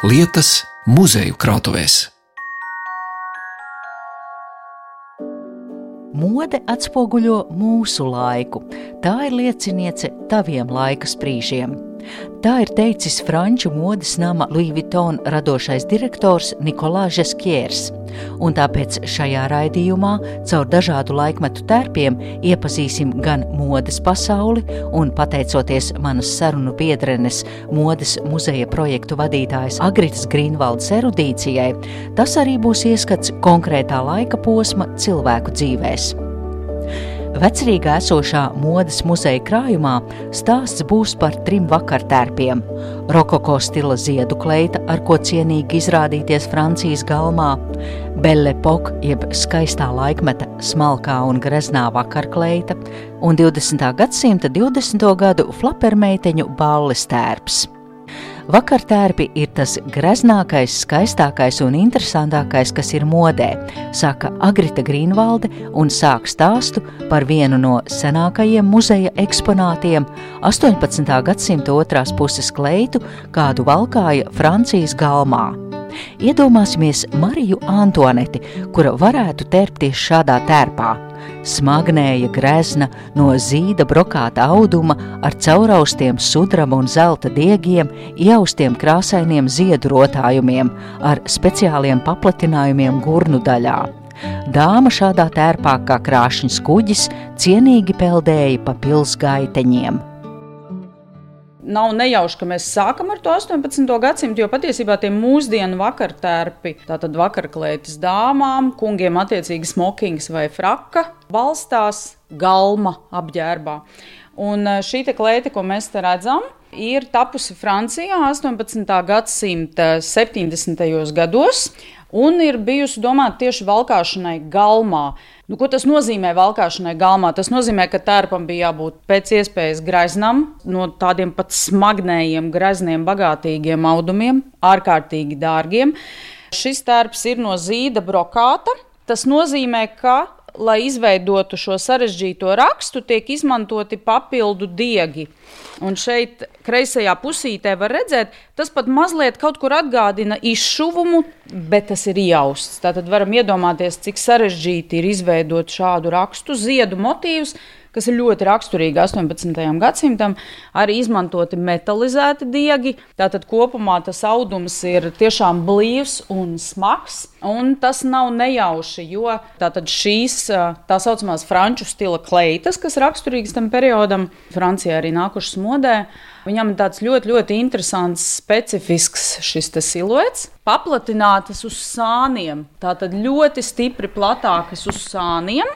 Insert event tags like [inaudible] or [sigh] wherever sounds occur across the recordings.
lietas muzeju krātuvēs. Mode atspoguļo mūsu laiku. Tā ir lieciniece taviem laika sprīžiem. Tā ir teicis franču modes nama Louis Vuitton radošais direktors Nikolais Žeskiers. Un tāpēc šajā raidījumā caur dažādu laikmetu tērpiem iepazīsim gan modes pasauli, un pateicoties manas sarunu biedrenes, modes muzeja projektu vadītājas Agritas Grīnvaldes erudīcijai, tas arī būs ieskats konkrētā laika posma cilvēku dzīvēs. Vecrīgā esošā modes muzeja krājumā stāsts būs par trim vakartērpiem - rokoko stila ziedu kleita, ar ko cienīgi izrādīties Francijas galmā, Belle Epoque, jeb skaistā laikmeta smalkā un greznā vakarkleita, un 20. gadsimta 20. gadu flapermeiteņu balles tērps. Vakartērpi ir tas greznākais, skaistākais un interesantākais, kas ir modē, saka Agrita Grīnvalde un sāk stāstu par vienu no senākajiem muzeja eksponātiem - 18. gadsimta otrās puses kleitu, kādu valkāja Francijas galmā. Iedomāsimies Mariju Antoneti, kura varētu tērpties šādā tērpā smagnēja grezna no zīda brokāta auduma ar cauraustiem sudraba un zelta diegiem, ieaustiem krāsainiem ziedu rotājumiem ar speciāliem paplatinājumiem gurnu daļā. Dāma šādā tērpā kā krāšņs kuģis cienīgi peldēja pa pilsgaiteņiem. Nav nejauši, ka mēs sākam ar to 18. gadsimtu, jo patiesībā tie mūsdienu vakartērpi, tātad vakarklētis dāmām, kungiem attiecīgi smokings vai fraka, balstās galma apģērbā. Un eh, šī kleita, ko mēs te redzam, ir tapusi Francijā 18. gadsimta 70. gados un ir bijusi domāta tieši valkāšanai galmā. Nu, ko tas nozīmē valkāšanai galmā? Tas nozīmē, ka tērpam bija jābūt pēc iespējas greznam, no tādiem pat smagnējiem, grezniem, bagātīgiem audumiem, ārkārtīgi dārgiem. Šis tērps ir no zīda brokāta. Tas nozīmē, ka lai izveidotu šo sarežģīto rakstu, tiek izmantoti papildu diegi. Un šeit, kreisajā pusītē, var redzēt, tas pat mazliet kaut kur atgādina izšuvumu, bet tas ir jausts. Tātad varam iedomāties, cik sarežģīti ir izveidot šādu rakstu, ziedu motīvus, kas ir ļoti raksturīgi 18. gadsimtam, arī izmantoti metalizēti diegi. Tātad kopumā tas audums ir tiešām blīvs un smags. Un tas nav nejauši, jo šīs tā saucamās franču stila kleitas, kas raksturīgas tam periodam, Francijā arī nākušas modē. Viņam ir tāds ļoti, ļoti interesants, specifisks šis siluets, paplatinātas uz sāniem. Tātad ļoti stipri platākas uz sāniem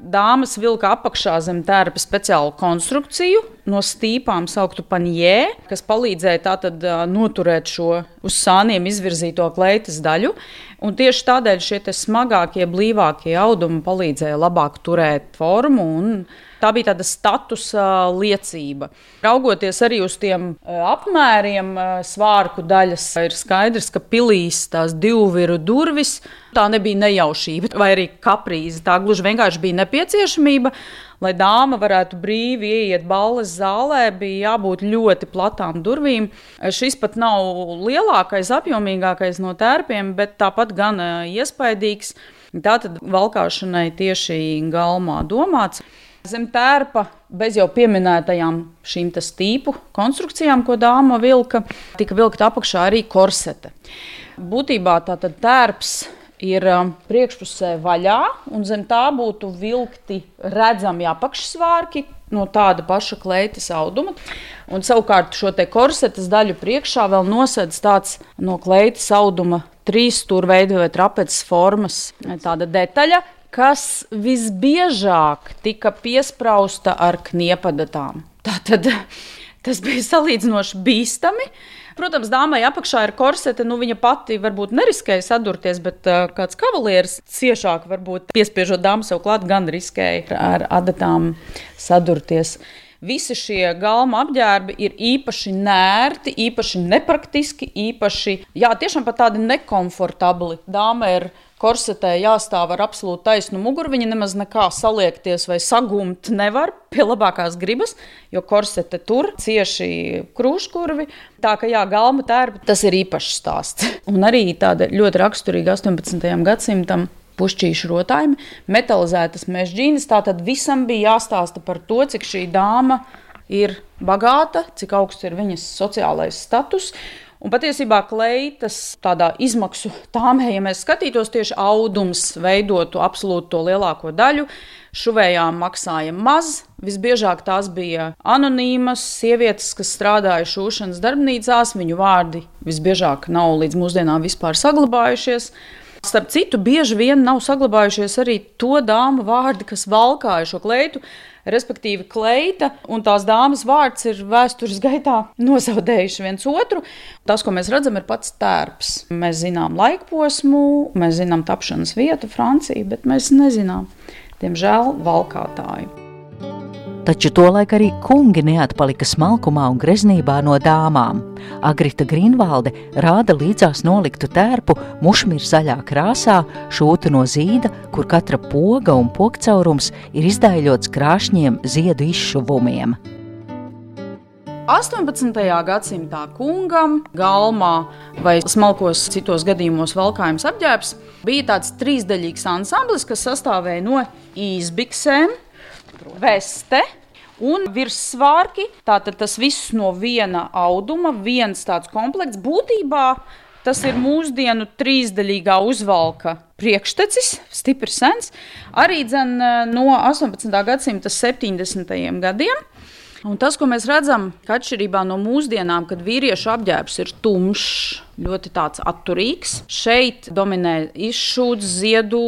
dāmas vilka apakšā zem tērpa speciālu konstrukciju no stīpām, sauktu panjē, kas palīdzēja tātad noturēt šo uz sāniem izvirzīto kleitas daļu. Un tieši tādēļ šie smagākie, blīvākie audumi palīdzēja labāk turēt formu un Tā bija tāda statusa liecība. Raugoties arī uz tiem apmēriem, svārku daļas, ir skaidrs, ka pilīs tās divu viru durvis. Tā nebija nejaušība vai arī kaprīze. Tā gluži vienkārši bija nepieciešamība. Lai dāma varētu brīvi ieiet balles zālē, bija jābūt ļoti platām durvīm. Šis pat nav lielākais, apjomīgākais no tērpiem, bet tāpat gan iespaidīgs. Tātad valkāšanai tieši galmā domāts. Zem tērpa, bez jau pieminētajām šīm stīpu konstrukcijām, ko dāma vilka, tika vilkta apakšā arī korsete. Būtībā tātad tērps ir um, priekšpusē vaļā, un zem tā būtu vilkti redzami apakšsvārki no tāda paša kleitas auduma. Un savukārt šo korsetes daļu priekšā vēl nosedz tāds no kleitas auduma trīs stūra vai trapeces formas detaļa, kas visbiežāk tika piesprāsta ar kniepadatām. Tātad [laughs] tas bija salīdzinoši bīstami. Protams, dāmai apakšā ir korsete. Nu, viņa pati varbūt neriskēja sadurties, bet uh, kāds kavalieris ciešāk, varbūt piespiežot dāmu sev klāt, gan riskēja ar adatām sadurties. Visi šie galma apģērbi ir īpaši nērti, īpaši nepraktiski, īpaši, jā, tiešām pat tādi nekomfortabli. Dāma ir korsetē jāstāv ar absolūti taisnu muguru. Viņa nemaz nekā saliekties vai sagumt nevar pie labākās gribas, jo korsete tur cieši krūškurvi. Tā kā jā, galma tērpa tas ir īpašs stāsts. Un arī tāda ļoti raksturīga 18. gadsimtam pušķīšu rotājumi, metalizētas mežģīnas. Tātad visam bija jāstāsta par to, cik šī dāma ir bagāta, cik augsts ir viņas sociālais status. Un patiesībā kleitas tādā izmaksu tāmē, ja mēs skatītos tieši audums, veidotu absolūti to lielāko daļu, šuvējām maksāja maz. Visbiežāk tās bija anonīmas sievietes, kas strādāja šūšanas darbnīcās. Viņu vārdi visbiežāk nav līdz mūsdienām vispār saglabājušies. Starp citu, bieži vien nav saglabājušies arī to dāmu vārdi, kas valkāja šo kleitu. Respektīvi, kleita un tās dāmas vārds ir vēstures gaitā [laughs] nozaudējuši viens otru. Tas, ko mēs redzam, ir pats tērps. Mēs zinām laikposmu, mēs zinām tapšanas vietu, Franciju, bet mēs nezinām, diemžēl, valkātāju taču tolaik arī kungi neatpalika smalkumā un greznībā no dāmām. Agrita Grīnvalde rāda līdzās noliktu tērpu mušmīra zaļā krāsā, šūtu no zīda, kur katra poga un pokcaurums ir izdaiļots krāšņiem ziedu izšuvumiem. 18. gadsimtā kungam, galmā vai smalkos citos gadījumos valkājums apģērbs bija tāds trīsdaļīgs ansamblis, kas sastāvēja no īsbiksēm, veste, un virssvārki. Tātad tas viss no viena auduma, viens tāds komplekts. Būtībā tas ir mūsdienu trīsdaļīgā uzvalka priekštecis, stiprs sens, arī dzen, no 18. gadsimta 70. gadsimta. Un tas, ko mēs redzam, ka atšķirībā no mūsdienām, kad vīriešu apģērbs ir tumšs, ļoti atturīgs, šeit dominē izšūts, ziedu,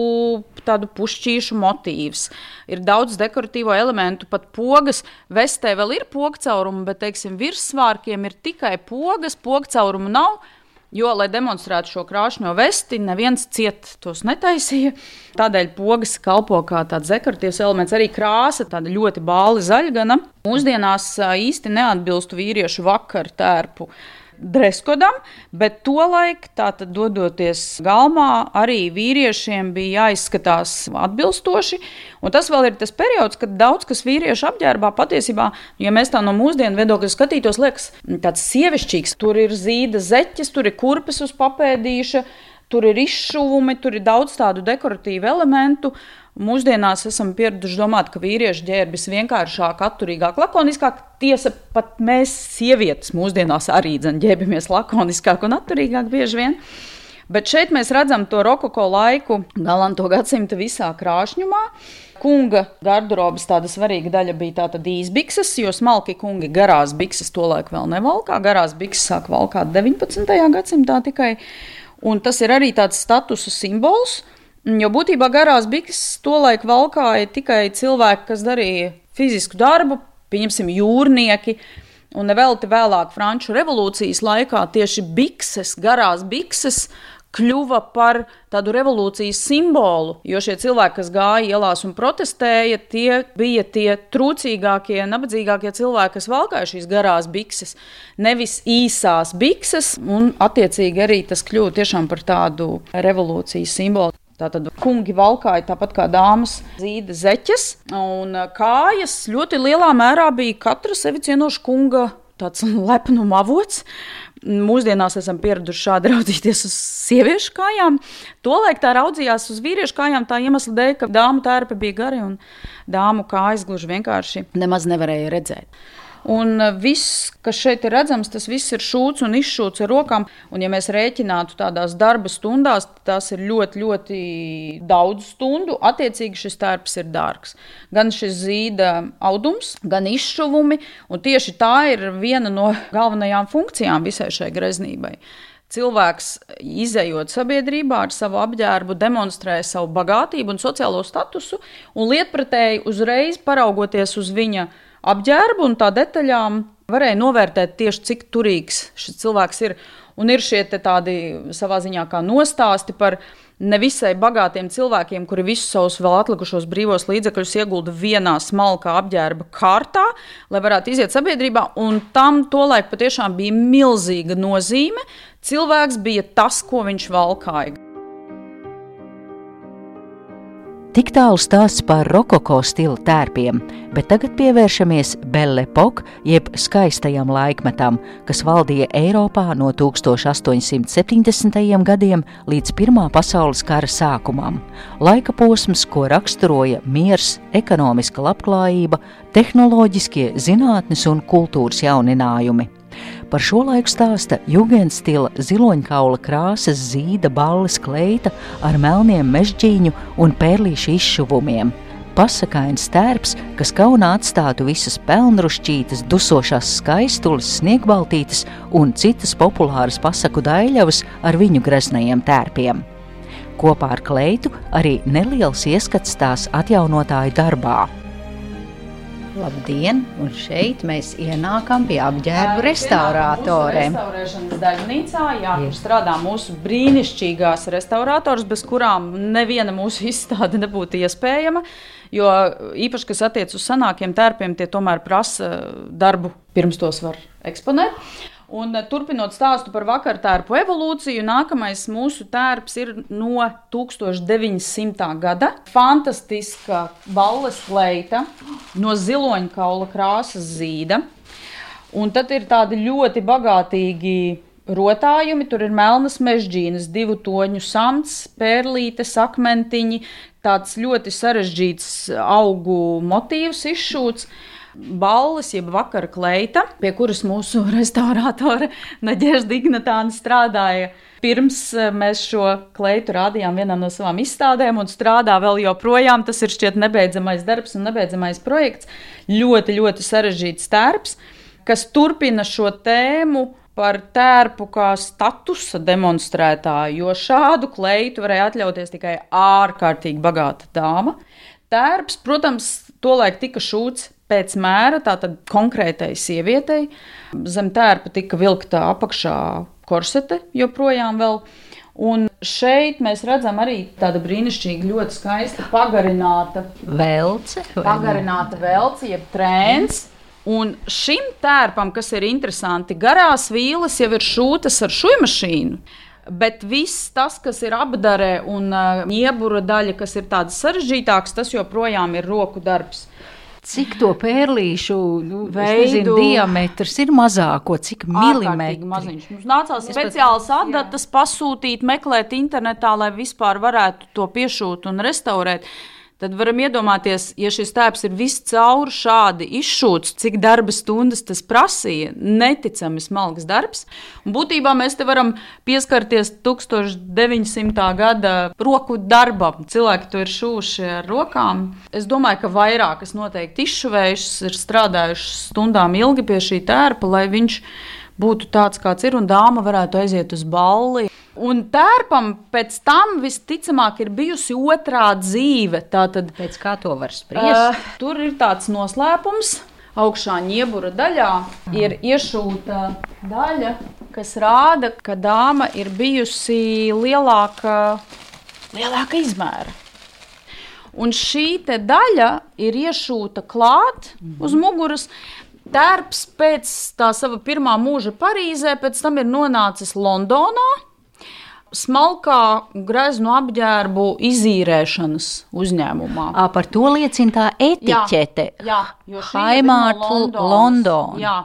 tādu pušķīšu motīvs. Ir daudz dekoratīvo elementu, pat pogas. Vestē vēl ir pogcaurumi, bet, teiksim, virssvārkiem ir tikai pogas, pogcaurumu nav. Jo, lai demonstrētu šo krāšņo vesti, neviens ciet tos netaisīja. Tādēļ pogas kalpo kā tāds dekoratīvs elements, arī krāsa, tāda ļoti bāli zaļgana. Mūsdienās īsti neatbilstu vīriešu vakaru tērpu dreskodam, bet tolaik, tātad dodoties galmā, arī vīriešiem bija jāizskatās atbilstoši. Un tas vēl ir tas periods, kad daudz kas vīriešu apģērbā patiesībā, ja mēs tā no mūsdienu viedokļa skatītos, liekas tāds sievišķīgs. Tur ir zīda zeķes, tur ir kurpes uz papēdīša, tur ir izšuvumi, tur ir daudz tādu dekoratīvu elementu. Mūsdienās esam pieraduši domāt, ka vīriešu ģērbis vienkāršāk, atturīgāk, lakoniskāk. Tiesa, pat mēs, sievietes, mūsdienās arī ģērbamies lakoniskāk un atturīgāk bieži vien. Bet šeit mēs redzam to rokoko laiku, galanto gadsimta visā krāšņumā. Kunga garderobas tāda svarīga daļa bija tātad īsbikses, jo smalki kungi garās bikses tolaik vēl nevalkā. Garās bikses sāk valkāt 19. gadsimtā tikai. Un tas ir arī tāds statusu simbols. Jo būtībā garās bikses tolaik valkāja tikai cilvēki, kas darīja fizisku darbu, pieņemsim, jūrnieki. Un nevelti vēlāk, Franču revolūcijas laikā, tieši bikses, garās bikses, kļuva par tādu revolūcijas simbolu. Jo šie cilvēki, kas gāja ielās un protestēja, tie bija tie trūcīgākie, nabadzīgākie cilvēki, kas valkāja šīs garās bikses, nevis īsās bikses. Un, attiecīgi, arī tas kļuva par tādu revolūcijas simbolu. Tātad kungi valkāja tāpat kā dāmas zīda zeķes, un kājas ļoti lielā mērā bija katra sevi cienoša kunga tāds [laughs] lepnuma avots. Mūsdienās esam pieraduši šādi [laughs] raudzīties uz sieviešu kājām. Tolaik tā raudzījās uz vīriešu kājām tā iemesla dēļ, ka dāmu tērpa bija gari un dāmu kājas gluži vienkārši nemaz nevarēja redzēt. Un e, viss, kas šeit ir redzams, tas viss ir šūts un izšūts ar rokām. Un, ja mēs rēķinātu tādās darba stundās, tas ir ļoti, ļoti daudz stundu. Attiecīgi šis tērps ir dārgs. Gan šis zīda audums, gan izšuvumi. Un tieši tā ir viena no galvenajām funkcijām visai šai greznībai cilvēks, izējot sabiedrībā ar savu apģērbu, demonstrē savu bagātību un sociālo statusu, un lietpratēji uzreiz paraugoties uz viņa apģērbu un tā detaļām varēja novērtēt tieši cik turīgs šis cilvēks ir. Un ir šie tādi savā ziņā kā nostāsti par nevisai bagātiem cilvēkiem, kuri visus savus vēl atlikušos brīvos līdzekļus iegulda vienā smalkā apģērba kārtā, lai varētu iziet sabiedrībā. Un tam tolaik patiešām bija milzīga nozīme. Cilvēks bija tas, ko viņš valkāja. Tik tālu stāsts par rokoko stila tērpiem, bet tagad pievēršamies Belle Epoque, jeb skaistajam laikmetam, kas valdīja Eiropā no 1870. gadiem līdz Pirmā pasaules kara sākumam. Laika posms, ko raksturoja miers, ekonomiska labklājība, tehnoloģiskie, zinātnes un kultūras jauninājumi. Par šo laiku stāsta jugendstila ziloņkaula krāsas zīda balles kleita ar melniem mežģīņu un pērlīšu izšuvumiem. Pasakains tērps, kas kaunā atstātu visas pelnrušķītas, dusošās skaistules, sniegbaltītes un citas populāras pasaku daļavas ar viņu greznajiem tērpiem. Kopā ar kleitu arī neliels ieskats tās atjaunotāju darbā. Labdien! Un šeit mēs ienākam pie apģērbu restauratoriem. Restaurēšanas daļnīcā, jā, kur strādā mūsu brīnišķīgās restaurators, bez kurām neviena mūsu [laughs] izstāde nebūtu iespējama. Jo īpaši, kas attiecas uz senākiem tērpiem, tie tomēr prasa darbu, pirms tos var eksponēt. Un, eh, turpinot stāstu par vakartērpu evolūciju, nākamais mūsu tērps ir no 1900. gada. Fantastiska balles kleita no ziloņkaula krāsas zīda. Un tad ir tādi ļoti bagātīgi rotājumi. Tur ir melnas mežģīnas, divu toņu samts, pērlītes, akmentiņi, tāds ļoti sarežģīts augu motīvs izšūts balles, jeb vakara kleita, pie kuras mūsu [laughs] restaurātore Naģēža Dignatāna strādāja. Pirms eh, mēs šo kleitu rādījām vienā no savām izstādēm, un strādā vēl joprojām. Tas ir šķiet nebeidzamais darbs un nebeidzamais projekts. Ļoti, ļoti sarežģīts tērps, kas turpina šo tēmu par tērpu kā statusa demonstrētāju, jo šādu kleitu varēja atļauties tikai ārkārtīgi bagāta dāma. Tērps, protams, tolaik tika šūts pēc mēra, tātad konkrētai sievietei. Zem tērpa tika vilkta apakšā korsete joprojām vēl. Un šeit mēs redzam arī tādu brīnišķīgu, ļoti skaistu pagarinātu velci. Pagarināta velci, jeb trēns. Un šim tērpam, kas ir interesanti, garās vīles jau ir šūtas ar šūnu mašīnu. Bet viss tas, kas ir apdarē un iebura daļa, kas ir tāds sarežģītāks, tas joprojām ir roku darbs. Cik to pērlīšu nu, veidu diametrs ir mazāko, cik milimetri? Maziņš. Mums nācās speciāls adatas pasūtīt, meklēt internetā, lai vispār varētu to piešūt un restaurēt tad varam iedomāties, ja šis tēps ir viscaur šādi izšūts, cik darba stundas tas prasīja. Neticami smalks darbs. Un būtībā mēs te varam pieskarties 1900. gada roku darbam. Cilvēki to ir šūši ar rokām. Es domāju, ka vairākas noteikti izšuvējušas, ir strādājušas stundām ilgi pie šī tērpa, lai viņš būtu tāds, kāds ir, un dāma varētu aiziet uz balli. Un tērpam pēc tam visticamāk ir bijusi otrā dzīve. Tātad, pēc kā to var spriest? Uh, tur ir tāds noslēpums. Augšā ņēbura daļā ir iešūta daļa, kas rāda, ka dāma ir bijusi lielāka, lielāka izmēra. Un šī daļa ir iešūta klāt uz muguras. Tērps pēc tā sava pirmā mūža Parīzē, pēc tam ir nonācis Londonā smalkā greznu apģērbu izīrēšanas uzņēmumā. À, par to liecina tā etiķete. Jā, jā Haimārta no Londona. Jā.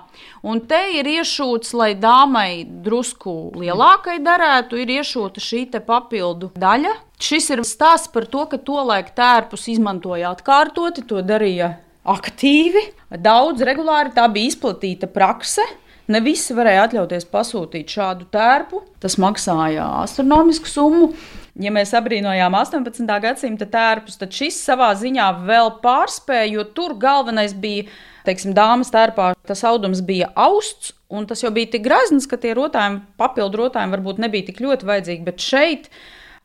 Un te ir iešūts, lai dāmai drusku lielākai derētu, ir iešūta šī papildu daļa. Šis ir stāsts par to, ka tolaik tērpus izmantoja atkārtoti, to darīja aktīvi, daudz regulāri. Tā bija izplatīta praksa. Ne visi varēja atļauties pasūtīt šādu tērpu. Tas maksāja astronomisku summu. Ja mēs apbrīnojām 18. gadsimta tērpus, tad šis savā ziņā vēl pārspēja, jo tur galvenais bija, teiksim, dāmas tērpā, tas audums bija austs, un tas jau bija tik grazns, ka tie rotājumi, papildu rotājumi varbūt nebija tik ļoti vajadzīgi, bet šeit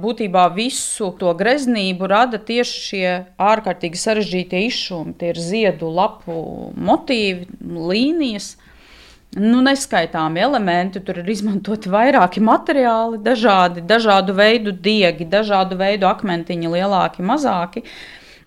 būtībā visu to greznību rada tieši šie ārkārtīgi sarežģītie izšūmi. Tie ir ziedu lapu motīvi, līnijas. Nu, neskaitāmi elementi. Tur ir izmantoti vairāki materiāli, dažādi, dažādu veidu diegi, dažādu veidu akmentiņi, lielāki, mazāki.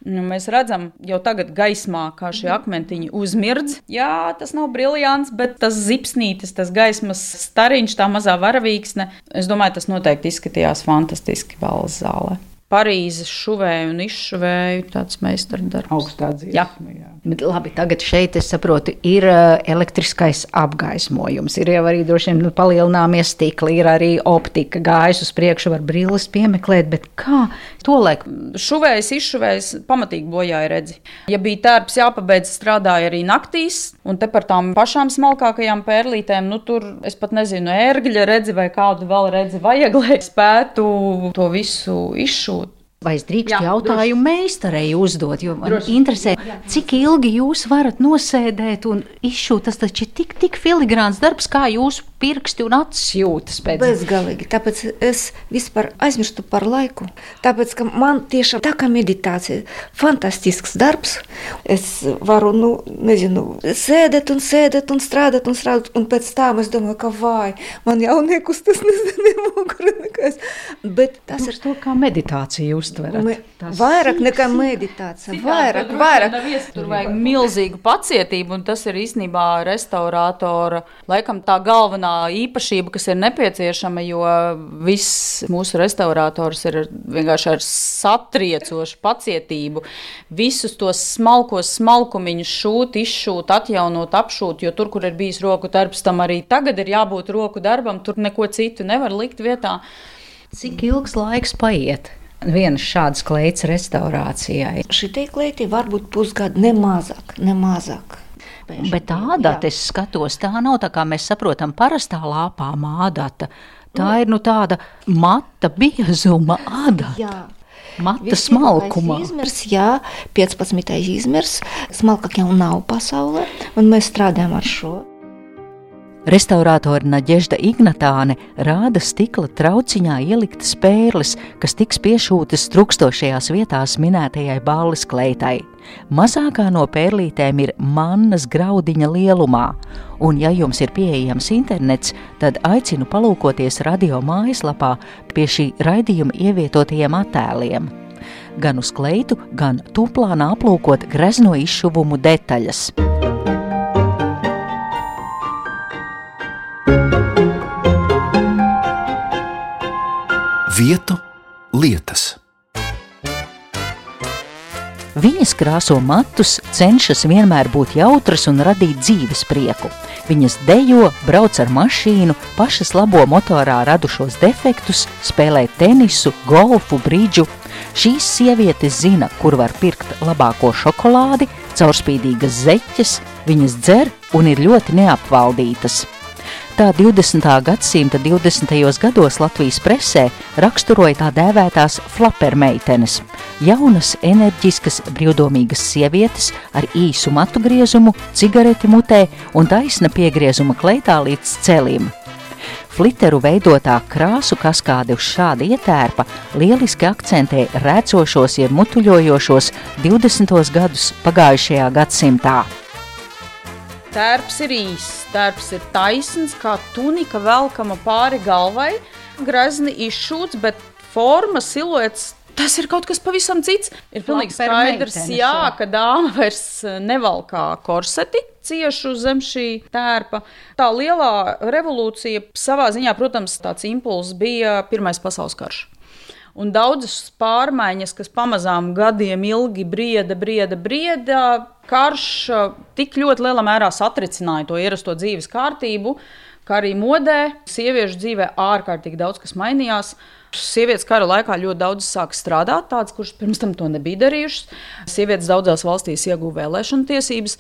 Nu, mēs redzam jau tagad gaismā, kā šie akmentiņi uzmirdz. Jā, tas nav briljants, bet tas zipsnītis, tas gaismas stariņš, tā mazā varavīksne, es domāju, tas noteikti izskatījās fantastiski balss zālē. Parīzes šuvēju un izšuvēju tāds meistardarbs. Augstā dziesma. Jā. jā. Labi, tagad šeit es saprotu, ir elektriskais apgaismojums, ir jau arī droši vien nu, palielināmie stikli, ir arī optika, gājus uz priekšu, var brilles piemeklēt, bet kā to laik? Šuvējs, izšuvējs, pamatīgi bojāja redzi. Ja bija tērps jāpabeidz, strādāja arī naktīs, un te par tām pašām smalkākajām pērlītēm, nu tur es pat nezinu, ērgļa redzi vai kādu vēl redzi vajag, lai spētu to visu izšūt. Vai es drīkstu Jā, jautājumu meistarei uzdot? Jo man Droši. interesē, cik ilgi jūs varat nosēdēt un izšūt. Tas taču ir tik, tik filigrāns darbs, kā jūsu pirksti un acis jūtas pēc Bezgalīgi. Tāpēc es vispār aizmirstu par laiku. Tāpēc, ka man tiešām tā kā meditācija, fantastisks darbs. Es varu, nu, nezinu, sēdēt un sēdēt un strādāt un strādāt. Un pēc tam es domāju, ka vai man jau nekustas, nezinu, mugura nekas. Bet tas ir to, kā meditāciju uztverat. me, vairāk nekā meditācija. Vairāk, vairāk. Tur vajag milzīgu pacietību, un tas ir īstenībā restaurātora laikam tā galvenā īpašība, kas ir nepieciešama, jo viss mūsu restaurators ir vienkārši ar satriecošu pacietību. Visus tos smalkos smalkumiņus šūt, izšūt, atjaunot, apšūt, jo tur, kur ir bijis roku darbs, tam arī tagad ir jābūt roku darbam, tur neko citu nevar likt vietā. Cik ilgs laiks paiet? Vienas šādas kleitas restaurācijai. Šī kleita var būt pusgada, ne mazāk, ne mazāk. Bet ādata, es skatos, tā nav tā kā mēs saprotam, parastā lāpā ādata. Tā ir nu tāda mata biezuma ādata. Jā. Mata smalkumā. Izmērs, jā, 15. izmērs. Smalkāk jau nav pasaulē, un mēs strādājam ar šo. Restaurātori Naģežda Ignatāne rāda stikla trauciņā ieliktas pērles, kas tiks piešūtas trukstošajās vietās minētajai balles kleitai. Mazākā no pērlītēm ir mannas graudiņa lielumā, un, ja jums ir pieejams internets, tad aicinu palūkoties radio mājaslapā pie šī raidījuma ievietotajiem attēliem. Gan uz kleitu, gan tūplānā aplūkot grezno izšuvumu detaļas. Vietu lietas. Viņas krāso matus, cenšas vienmēr būt jautras un radīt dzīves prieku. Viņas dejo, brauc ar mašīnu, pašas labo motorā radušos defektus, spēlē tenisu, golfu, brīdžu. Šīs sievietes zina, kur var pirkt labāko šokolādi, caurspīdīgas zeķes, viņas dzer un ir ļoti neapvaldītas. Tā 20. gadsimta 20. gados Latvijas presē raksturoja tā dēvētās flapermeitenes - jaunas, enerģiskas, brīvdomīgas sievietes ar īsu matu griezumu, cigareti mutē un taisna piegriezuma kleitā līdz celim. Fliteru veidotā krāsu kaskāde uz šāda ietērpa lieliski akcentē rēcošos, jeb mutuļojošos 20. gadus pagājušajā gadsimtā. Tērps ir īss, tērps ir taisns, kā tunika velkama pāri galvai, grezni izšūts, bet forma, siluets. Tas ir kaut kas pavisam cits. Ir pilnīgi skaidrs, jā, ka dāma vairs nevalkā korseti ciešu zem šī tērpa. Tā lielā revolūcija savā ziņā, protams, tāds impulss bija Pirmais pasaules karš. Un daudzas pārmaiņas, kas pamazām gadiem ilgi brieda, brieda, brieda, karš uh, tik ļoti lielā mērā satricināja to ierasto dzīves kārtību, kā arī modē, sieviešu dzīvē ārkārtīgi daudz kas mainījās. Sievietes kara laikā ļoti daudz sāka strādāt, tādas, kuras pirms tam to nebija darījušas. Sievietes daudzās valstīs ieguva vēlēšanu tiesības.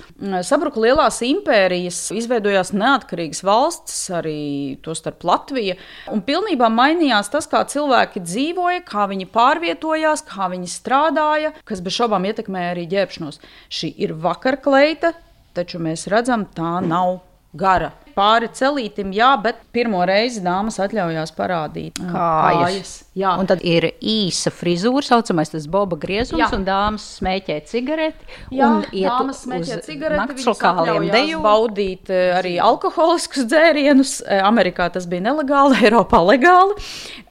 Sabruka lielās impērijas, izveidojās neatkarīgas valstis, arī tostarp Latvija. Un pilnībā mainījās tas, kā cilvēki dzīvoja, kā viņi pārvietojās, kā viņi strādāja, kas bez šaubām ietekmēja arī ģērbšanos. Šī ir vakarkleita, taču mēs redzam, tā nav gara. Pāri celītim, jā, bet pirmo reizi dāmas atļaujās parādīt ā, Kājas. Jā, Un tad ir īsa frizūra, saucamais tas boba griezums, Jā. un dāmas smēķē cigareti. Jā, dāmas smēķē cigareti, viņas atļaujās deju. baudīt eh, arī alkoholiskus dzērienus. Eh, Amerikā tas bija nelegāli, [laughs] Eiropā legāli.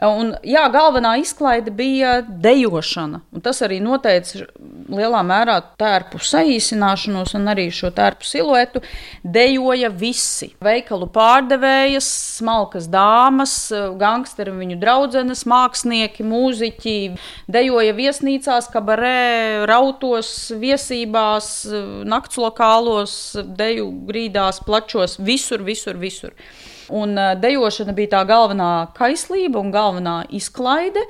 Un, jā, galvenā izklaide bija dejošana. Un tas arī noteica lielā mērā tērpu saīsināšanos un arī šo tērpu siluetu. Dejoja visi. Veikalu pārdevējas, smalkas dāmas, eh, gangsteri un viņu draudzenes, mākslinieki, mūziķi. Dejoja viesnīcās, kabarē, rautos, viesībās, naktslokālos, deju grīdās, plačos, visur, visur, visur. Un eh, dejošana bija tā galvenā kaislība un galvenā izklaide.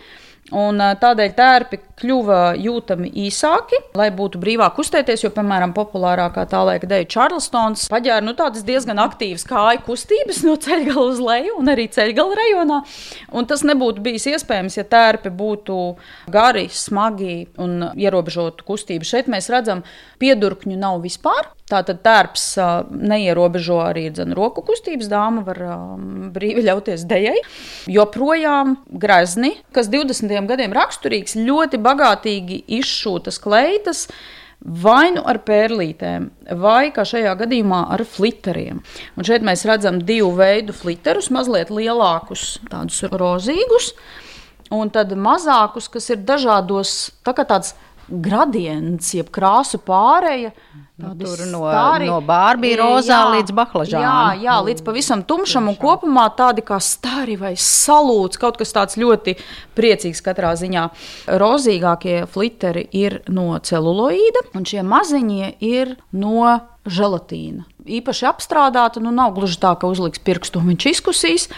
Un tādēļ tērpi kļuva jūtami īsāki, lai būtu brīvāk kustēties. Jo, piemēram, populārākā tā laika dēļa Čārlstons paģēra nu, tādas diezgan aktīvas kāju kustības no ceļgala uz leju un arī ceļgala rajonā. Un tas nebūtu bijis iespējams, ja tērpi būtu gari, smagi un ierobežotu kustību. Šeit mēs redzam, piedurkņu nav vispār. Tātad tērps neierobežo arī dzen, roku kustības. Dāma var brīvi ļauties dejai. Joprojām grezni, kas 20. Gadiem raksturīgs, ļoti bagātīgi izšūtas kleitas. Vai nu ar pērlītēm, vai kā šajā gadījumā ar flitteriem. Un šeit mēs redzam divu veidu flitterus, mazliet lielākus, tādus rozīgus, un tad mazākus, kas ir dažādos, tā tāds gradients, jeb krāsu pārēja. Tādi tur no- stari. no Barbie E, rozā jā, līdz baklažānam. Jā, jā, līdz pavisam tumšam un kopumā tādi kā stari vai salūts, kaut kas tāds ļoti priecīgs katrā ziņā. Rozīgākie flitteri ir no celuloīda, un šie maziņie ir no želatīna. Īpaši apstrādāta, nu nav gluži tā, ka uzliks pirkstu un viņš izkusīs,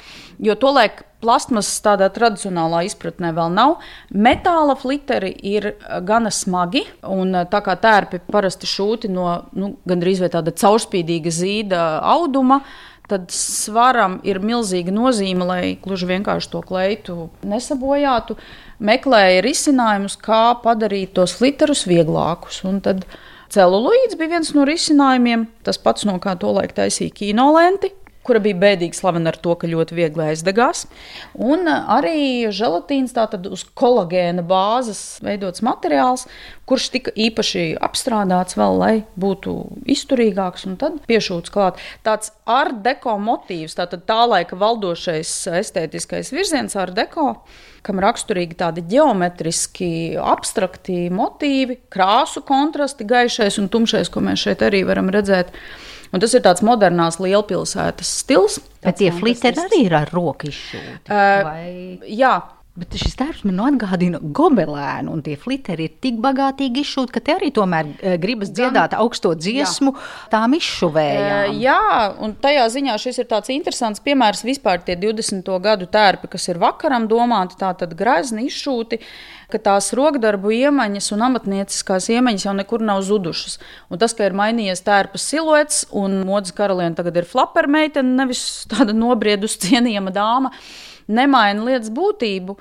jo to liek plasmas tādā tradicionālā izpratnē vēl nav. Metāla flitteri ir eh, gana smagi, un eh, tā kā tērpi parasti šūti no nu, gandrīz tāda caurspīdīga zīda auduma. Tad svaram ir milzīga nozīme, lai gluži vienkārši to kleitu nesabojātu. Meklēja risinājumus, kā padarīt tos flitterus vieglākus. Un tad celuloīds bija viens no risinājumiem. Tas pats, no kā to laik taisīja kinolenti, kura bija bēdīgi slavena ar to, ka ļoti viegli aizdegās. Un ā, arī želatīns, tātad uz kolagēna bāzes veidots materiāls, kurš tika īpaši apstrādāts vēl, lai būtu izturīgāks un tad piešūts klāt. Tāds ar deko motīvs, tātad tā laika valdošais estētiskais virziens ar deko kam raksturīgi tādi geometriski, abstrakti motīvi, krāsu kontrasti, gaišais un tumšais, ko mēs šeit arī varam redzēt. Un tas ir tāds modernās lielpilsētas stils. Bet tie fantastisks. arī ir ar roku izšūti. Ā, vai- Jā, Bet šis tērps man atgādina gobelēnu, un tie flitteri ir tik bagātīgi izšūti, ka te arī tomēr eh, gribas dziedāt augsto dziesmu tām izšuvējām. Ē, Jā, un tajā ziņā šis ir tāds interesants piemērs vispār tie 20. gadu tērpi, kas ir vakaram domāti, tātad grezni izšūti, ka tās rokdarbu iemaņas un amatnieciskās iemaņas jau nekur nav zudušas. Un tas, ka ir mainījies tērpa siluets un modes karaliene tagad ir flapermeitene, nevis tāda nobriedusi cienījama dāma, nemaina lietas būtību.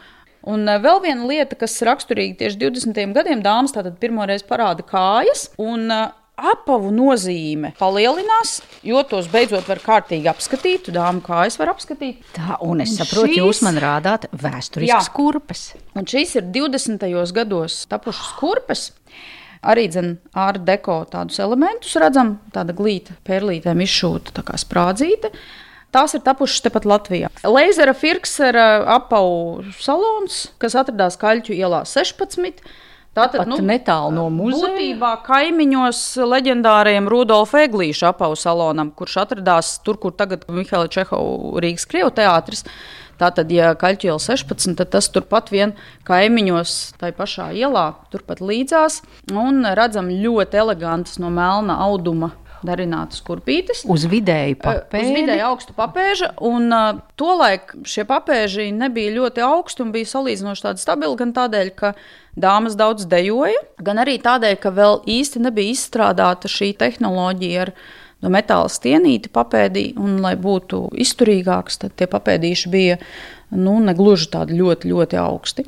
Un eh, vēl viena lieta, kas raksturīga tieši 20. gadiem, dāmas tātad pirmoreiz parāda kājas. Un, eh, Apavu nozīme palielinās, jo tos beidzot var kārtīgi apskatīt. Dāmas kājas var apskatīt. Tā, un es saprotu, šīs- jūs man rādāt vēsturiskas kurpes. Un šīs ir 20. gados tapušas kurpes. Arī ar deko tādus elementus redzam, tāda glīta, pērlītēm izšūta, tā kā sprādzīte. Tās ir tapušas tepat Latvijā. Leizera Firksera apavu salons, kas atradās Kaļķu ielā 16. Tātad, Pat netālu no muzeja. Būtībā kaimiņos leģendārajam Rudolfa Eglīša apavu salonam, kurš atradās tur, kur tagad Mihaila Čehova Rīgas Krievu teātris. Tātad, ja Kaļķis iela 16, tad tas turpat vien kaimiņos, tai pašā ielā, turpat līdzās. Un redzam ļoti elegantas no melna auduma darinātas kurpītes. Uz vidēju Uz papēdi. vidēji augstu papēža, un uh, tolaik šie papēži nebija ļoti augsti un bija salīdzinoši tādi stabili, gan tādēļ, ka dāmas daudz dejoja, gan arī tādēļ, ka vēl īsti nebija izstrādāta šī tehnoloģija ar no metāla stienīti papēdī, un lai būtu izturīgāks, tad tie papēdīši bija nu, negluži tādi ļoti, ļoti augsti.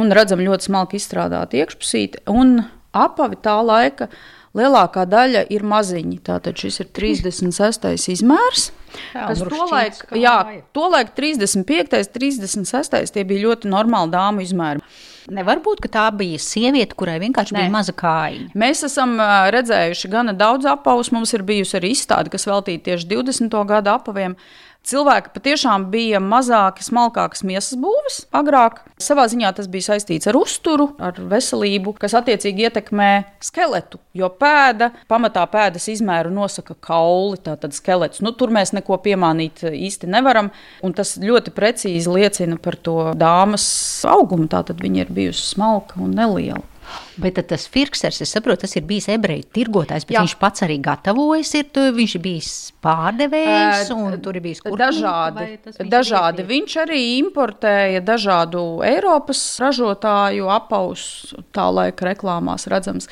Un redzam ļoti smalki izstrādāti iekšpusīti, un apavi tā laika lielākā daļa ir maziņi. Tātad šis ir 36. izmērs. Jā, tolaik, jā, tolaik 35. 36. tie bija ļoti normāli dāmu izmēri. Nevar būt, ka tā bija sieviete, kurai vienkārši Nē. bija maza kāja. Mēs esam redzējuši gana daudz apavus. Mums ir bijusi arī izstāde, kas veltīta tieši 20. gada apaviem. Cilvēki patiešām bija mazāki, smalkākas miesas būves agrāk. Savā ziņā tas bija saistīts ar uzturu, ar veselību, kas attiecīgi ietekmē skeletu. Jo pēda, pamatā pēdas izmēru nosaka kauli, tātad skelets. Nu, tur mēs neko piemānīt īsti nevaram, un tas ļoti precīzi liecina par to dāmas augumu. Tātad viņa ir bijusi smalka un neliela. Bet tas Firksers, es saprotu, tas ir bijis ebreju tirgotājs, bet Jā. viņš pats arī gatavojas, ir, viņš ir bijis pārdevējs un tur ir bijis kurkuma, dažādi. dažādi. Viņš arī importēja dažādu Eiropas ražotāju apaus, tā laika reklāmās redzams.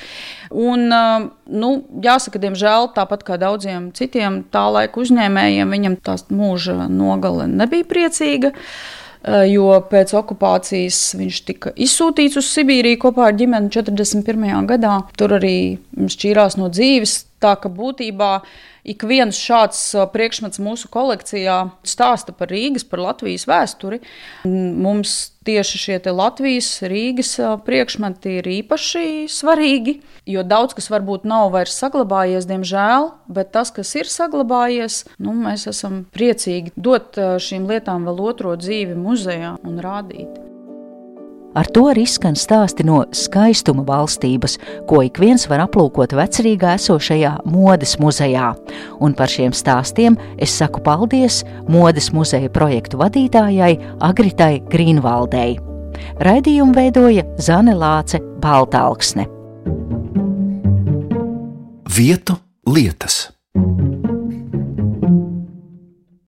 Un, nu, jāsaka, diemžēl, tāpat kā daudziem citiem tā laika uzņēmējiem, viņam tās mūža nogale nebija priecīga. Eh, jo pēc okupācijas viņš tika izsūtīts uz Sibīriju kopā ar ģimeni 41. gadā. Tur arī šķīrās no dzīves. Tā ka būtībā ik viens šāds priekšmets mūsu kolekcijā stāsta par Rīgas, par Latvijas vēsturi. Mums tieši šie Latvijas, Rīgas priekšmeti ir īpaši svarīgi, jo daudz kas varbūt nav vairs saglabājies, diemžēl, bet tas, kas ir saglabājies, nu, mēs esam priecīgi dot šīm lietām vēl otro dzīvi muzejā un rādīt. Ar to arī skan stāsti no skaistuma valstības, ko ik viens var aplūkot vecrīgā esošajā modes muzejā. Un par šiem stāstiem es saku paldies modes muzeja projektu vadītājai Agritai Grīnvaldei. Raidījumu veidoja Zane Lāce Baltāksne. Vietu lietas.